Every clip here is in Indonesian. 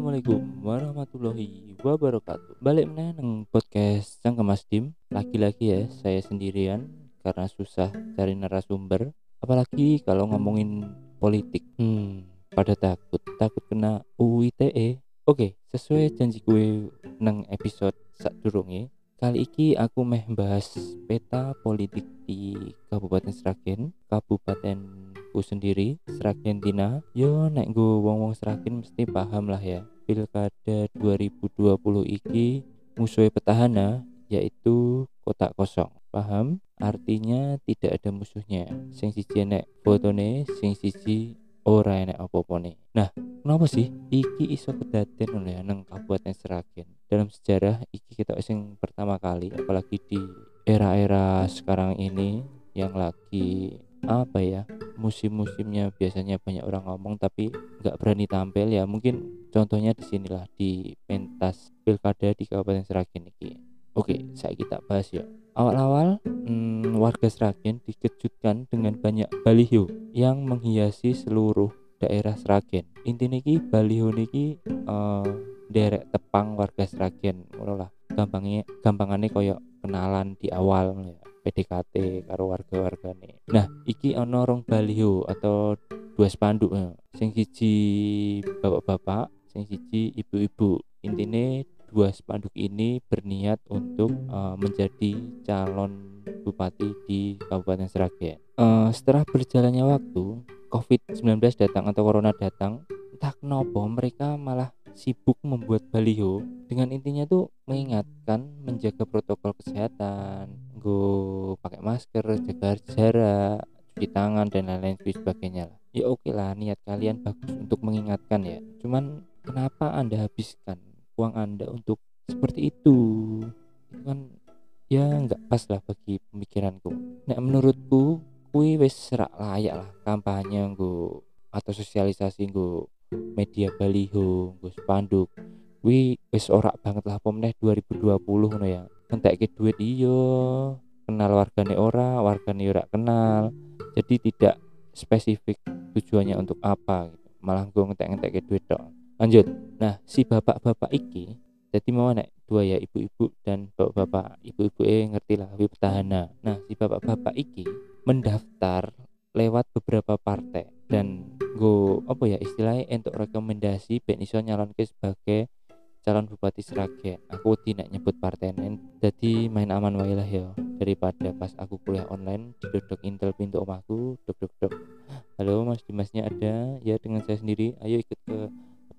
Assalamualaikum warahmatullahi wabarakatuh. Balik meneh neng podcast Sang Kemas Dim. Lagi-lagi ya saya sendirian Karena susah cari narasumber. Apalagi kalau ngomongin politik. Hmm pada takut Takut kena UU ITE Oke sesuai janji gue neng episode sak durunge Kali iki aku meh bahas peta politik di Kabupaten Sragen Kabupatenku sendiri Sragen Tina Yo nek gue wong-wong Sragen mesti paham lah ya. Pilkada 2020 iki musuh petahana yaitu kotak kosong. Paham? Artinya tidak ada musuhnya. Sing siji nek fotone sing siji ora enek nih nah kenapa sih iki iso kedaden oleh nang Kabupaten Sragen dalam sejarah iki kita sing pertama kali apalagi di era-era sekarang ini yang lagi apa ya musim-musimnya biasanya banyak orang ngomong tapi nggak berani tampil ya. Mungkin contohnya di sinilah di pentas pilkada di Kabupaten Sragen ini oke saya kita bahas ya. Awal-awal hmm, warga Sragen dikejutkan dengan banyak baliho yang menghiasi seluruh daerah Sragen. Intinya ki baliho niki uh, derek tepang warga ngono lah. Gampangnya gampangannya koyok kenalan di awal ya PDKT karo warga-wargane nah iki ono rong baliho atau dua spanduk ya. sing siji bapak-bapak sing siji ibu-ibu intinya dua spanduk ini berniat untuk uh, menjadi calon bupati di Kabupaten Sragen. Uh, setelah berjalannya waktu, COVID-19 datang atau Corona datang, entah kenapa mereka malah sibuk membuat baliho dengan intinya tuh mengingatkan menjaga protokol kesehatan, gue pakai masker, jaga jarak, cuci tangan dan lain-lain sebagainya lah. Ya oke okay lah niat kalian bagus untuk mengingatkan ya. Cuman kenapa anda habiskan uang anda untuk seperti itu? Itu kan ya nggak pas lah bagi pemikiranku. Nah menurutku kui wis serak layak lah kampanye gue atau sosialisasi gue media baliho gue spanduk wi wis ora banget lah pemeneh 2020 ngono ya. Entek duit iyo kenal wargane ora wargane ora kenal. Jadi tidak spesifik tujuannya untuk apa gitu. malah gue ngetek-ngetek duit dong lanjut. Nah si bapak-bapak iki jadi mau nek dua ya ibu-ibu dan bapak-bapak ibu-ibu eh ngerti lah petahana nah si bapak-bapak iki mendaftar lewat beberapa partai dan go apa ya istilahnya untuk rekomendasi ben iso nyalonke sebagai calon bupati Sragen. Aku tidak nyebut partai lain jadi main aman wae lah ya daripada pas aku kuliah online didodok intel pintu omahku dok dok halo mas dimasnya ada? Ya dengan saya sendiri. Ayo ikut ke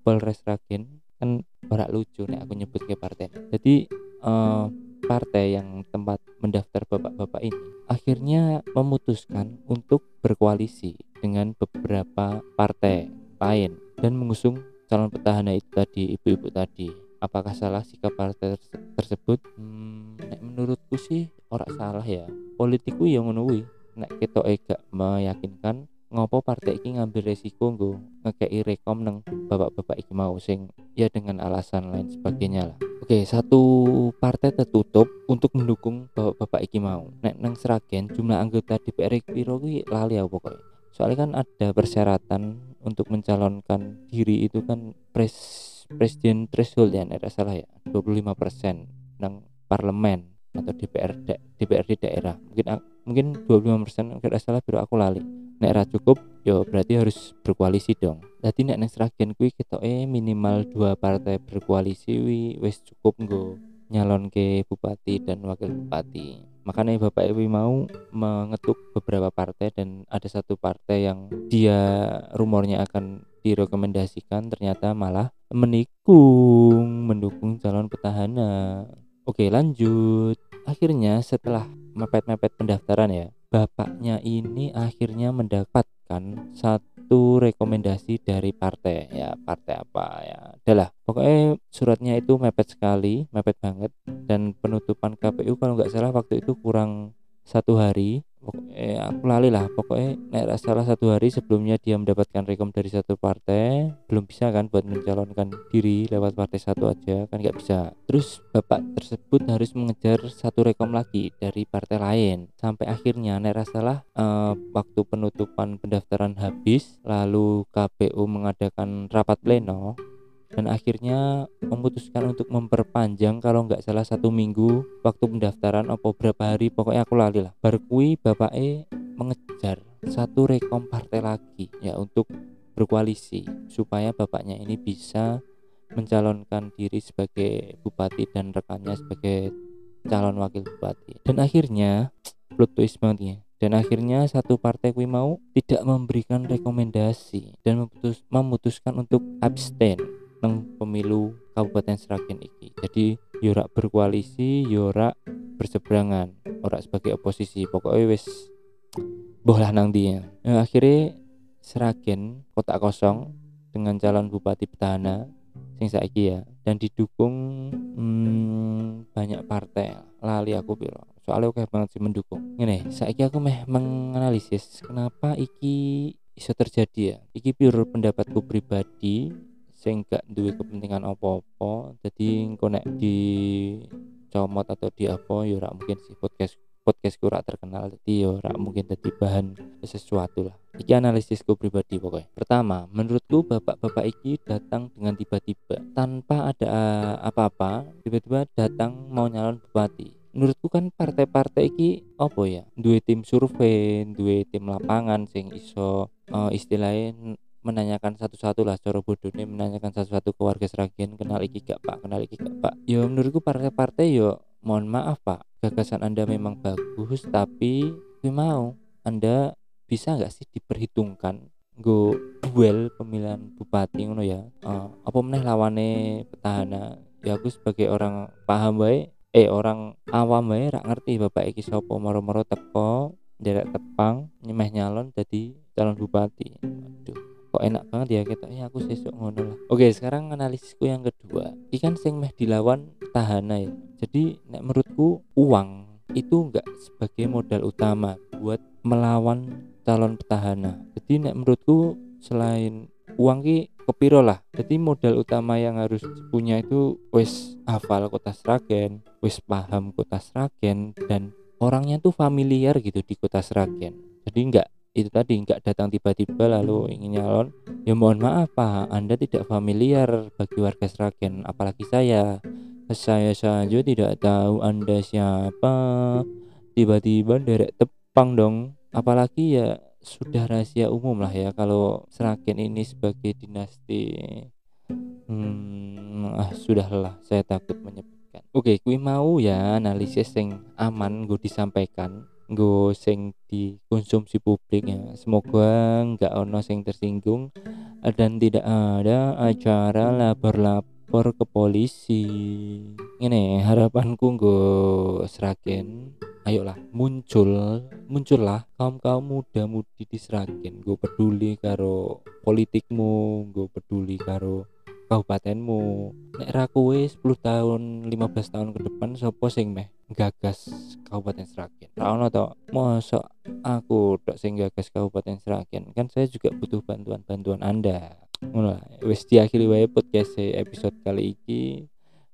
Polres Sragen. Kan barak lucu nih aku nyebut ke partai. Jadi uh, partai yang tempat mendaftar bapak-bapak ini akhirnya memutuskan untuk berkoalisi dengan beberapa partai lain dan mengusung calon petahana itu tadi ibu-ibu tadi. Apakah salah sikap partai tersebut? Hmm, menurutku sih orang salah ya. Politikku yang menunggu nek kita gak meyakinkan ngopo partai ini ngambil resiko nggo ngekei rekom neng bapak-bapak iki mau sing ya dengan alasan lain sebagainya lah oke satu partai tertutup untuk mendukung bapak-bapak iki mau. Nek neng Seragen jumlah anggota DPR piro kuwi lali apa pokoknya soalnya kan ada persyaratan untuk mencalonkan diri itu kan pres presiden threshold ya nek salah ya 25% nang parlemen atau DPR DPRD daerah. Mungkin mungkin 25% enggak salah biru aku lali nek ra cukup yo berarti harus berkoalisi dong. Jadi nek neng Sragen kuwi eh minimal dua partai berkoalisi wi wis cukup nggo nyalon ke bupati dan wakil bupati. Makanya Bapak Ibu mau mengetuk beberapa partai dan ada satu partai yang dia rumornya akan direkomendasikan ternyata malah menikung mendukung calon petahana. Oke lanjut. Akhirnya setelah mepet-mepet pendaftaran ya bapaknya ini akhirnya mendapatkan satu rekomendasi dari partai. Ya partai apa? Ya adalah pokoknya suratnya itu mepet sekali mepet banget. Dan penutupan KPU kalau nggak salah waktu itu kurang satu hari eh, aku lali lah. Pokoknya naik salah satu hari sebelumnya dia mendapatkan rekom dari satu partai belum bisa kan buat mencalonkan diri lewat partai satu aja kan nggak bisa. Terus bapak tersebut harus mengejar satu rekom lagi dari partai lain. Sampai akhirnya naik salah eh, waktu penutupan pendaftaran habis lalu KPU mengadakan rapat pleno dan akhirnya memutuskan untuk memperpanjang kalau nggak salah satu minggu waktu pendaftaran apa berapa hari pokoknya aku lali lah. Berkui bapak E mengejar satu rekom partai lagi ya untuk berkoalisi supaya bapaknya ini bisa mencalonkan diri sebagai bupati dan rekannya sebagai calon wakil bupati. Dan akhirnya plot twist banget ya. Dan akhirnya satu partai kui mau tidak memberikan rekomendasi dan memutus, memutuskan untuk abstain nang pemilu Kabupaten Seragen iki. Jadi yorak berkoalisi yorak berseberangan ora sebagai oposisi. Pokoknya wes bohlah nang dia nah, akhirnya Seragen kota kosong dengan calon bupati petahana sing saiki ya. Dan didukung hmm, banyak partai. Lali aku bilang soalnya oke banget sih mendukung. Ini saiki aku meh menganalisis kenapa iki bisa terjadi ya. Iki pure pendapatku pribadi sing gak duwe kepentingan apa-apa jadi engko nek di comot atau di apa ya ora mungkin sih podcast podcast ora terkenal jadi ya ora mungkin jadi bahan sesuatu lah. Iki analisisku pribadi pokoknya pertama menurutku bapak-bapak iki datang dengan tiba-tiba tanpa ada apa-apa tiba-tiba datang mau nyalon bupati. Menurutku kan partai-partai iki apa ya dua tim survei dua tim lapangan sing iso uh, istilahnya menanyakan satu-satu lah cara bodohnya menanyakan satu-satu ke warga Seragen kenal iki gak pak? Kenal iki gak pak? Ya menurutku partai-partai yo mohon maaf pak. Gagasan anda memang bagus tapi mau. Anda bisa nggak sih diperhitungkan go duel pemilihan bupati ngono ya? Uh, apa meneh lawane petahana? Ya aku sebagai orang paham baik eh orang awam ya rak ngerti bapak iki sopo moro-moro teko derek tepang nyemeh nyalon jadi calon bupati kok enak banget ya kita ya aku sesuk ngono lah. Oke sekarang analisisku yang kedua. Ikan sing meh dilawan tahana ya. Jadi nek menurutku uang itu enggak sebagai modal utama buat melawan calon petahana. Jadi nek menurutku selain uang ki kepiro lah. Jadi modal utama yang harus punya itu wes hafal kota Sragen wis paham kota Sragen dan orangnya tuh familiar gitu di kota Sragen. Jadi enggak itu tadi enggak datang tiba-tiba lalu ingin nyalon. Ya mohon maaf Pak. Anda tidak familiar bagi warga Sragen apalagi saya. Saya saja tidak tahu Anda siapa. Tiba-tiba derek tepang dong. Apalagi ya sudah rahasia umum lah ya kalau Sragen ini sebagai dinasti. Hmm, ah sudahlah saya takut menyebut Oke, kui mau ya analisis yang aman gue disampaikan, gue sing dikonsumsi publik ya. Semoga nggak ono sing tersinggung dan tidak ada acara lapor-lapor ke polisi. Ini harapanku gue seragen ayolah muncul muncullah kaum kaum muda mudi di seragen gue peduli karo politikmu gue peduli karo kabupatenmu nek ra kowe 10 tahun 15 tahun ke depan sopo sing meh gagas Kabupaten Seragen ra ono to mosok aku tok sing gagas Kabupaten Seragen kan saya juga butuh bantuan-bantuan Anda ngono wis diakhiri wae podcast episode kali ini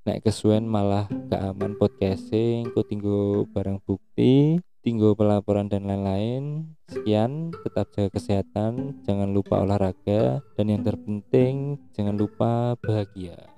nek kesuwen malah gak aman podcast engko tinggo barang bukti tinggal pelaporan dan lain-lain. Sekian, tetap jaga kesehatan, jangan lupa olahraga, dan yang terpenting jangan lupa bahagia.